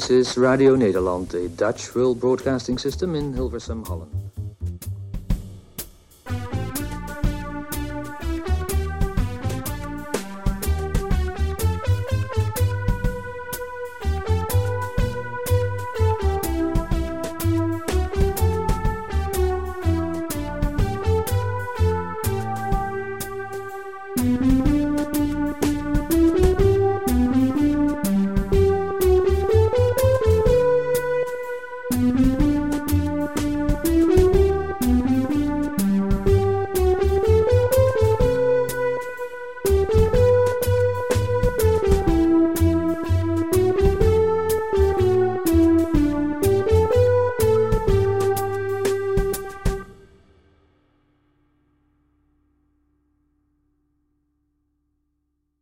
This is Radio Nederland, the Dutch World Broadcasting System in Hilversum, Holland.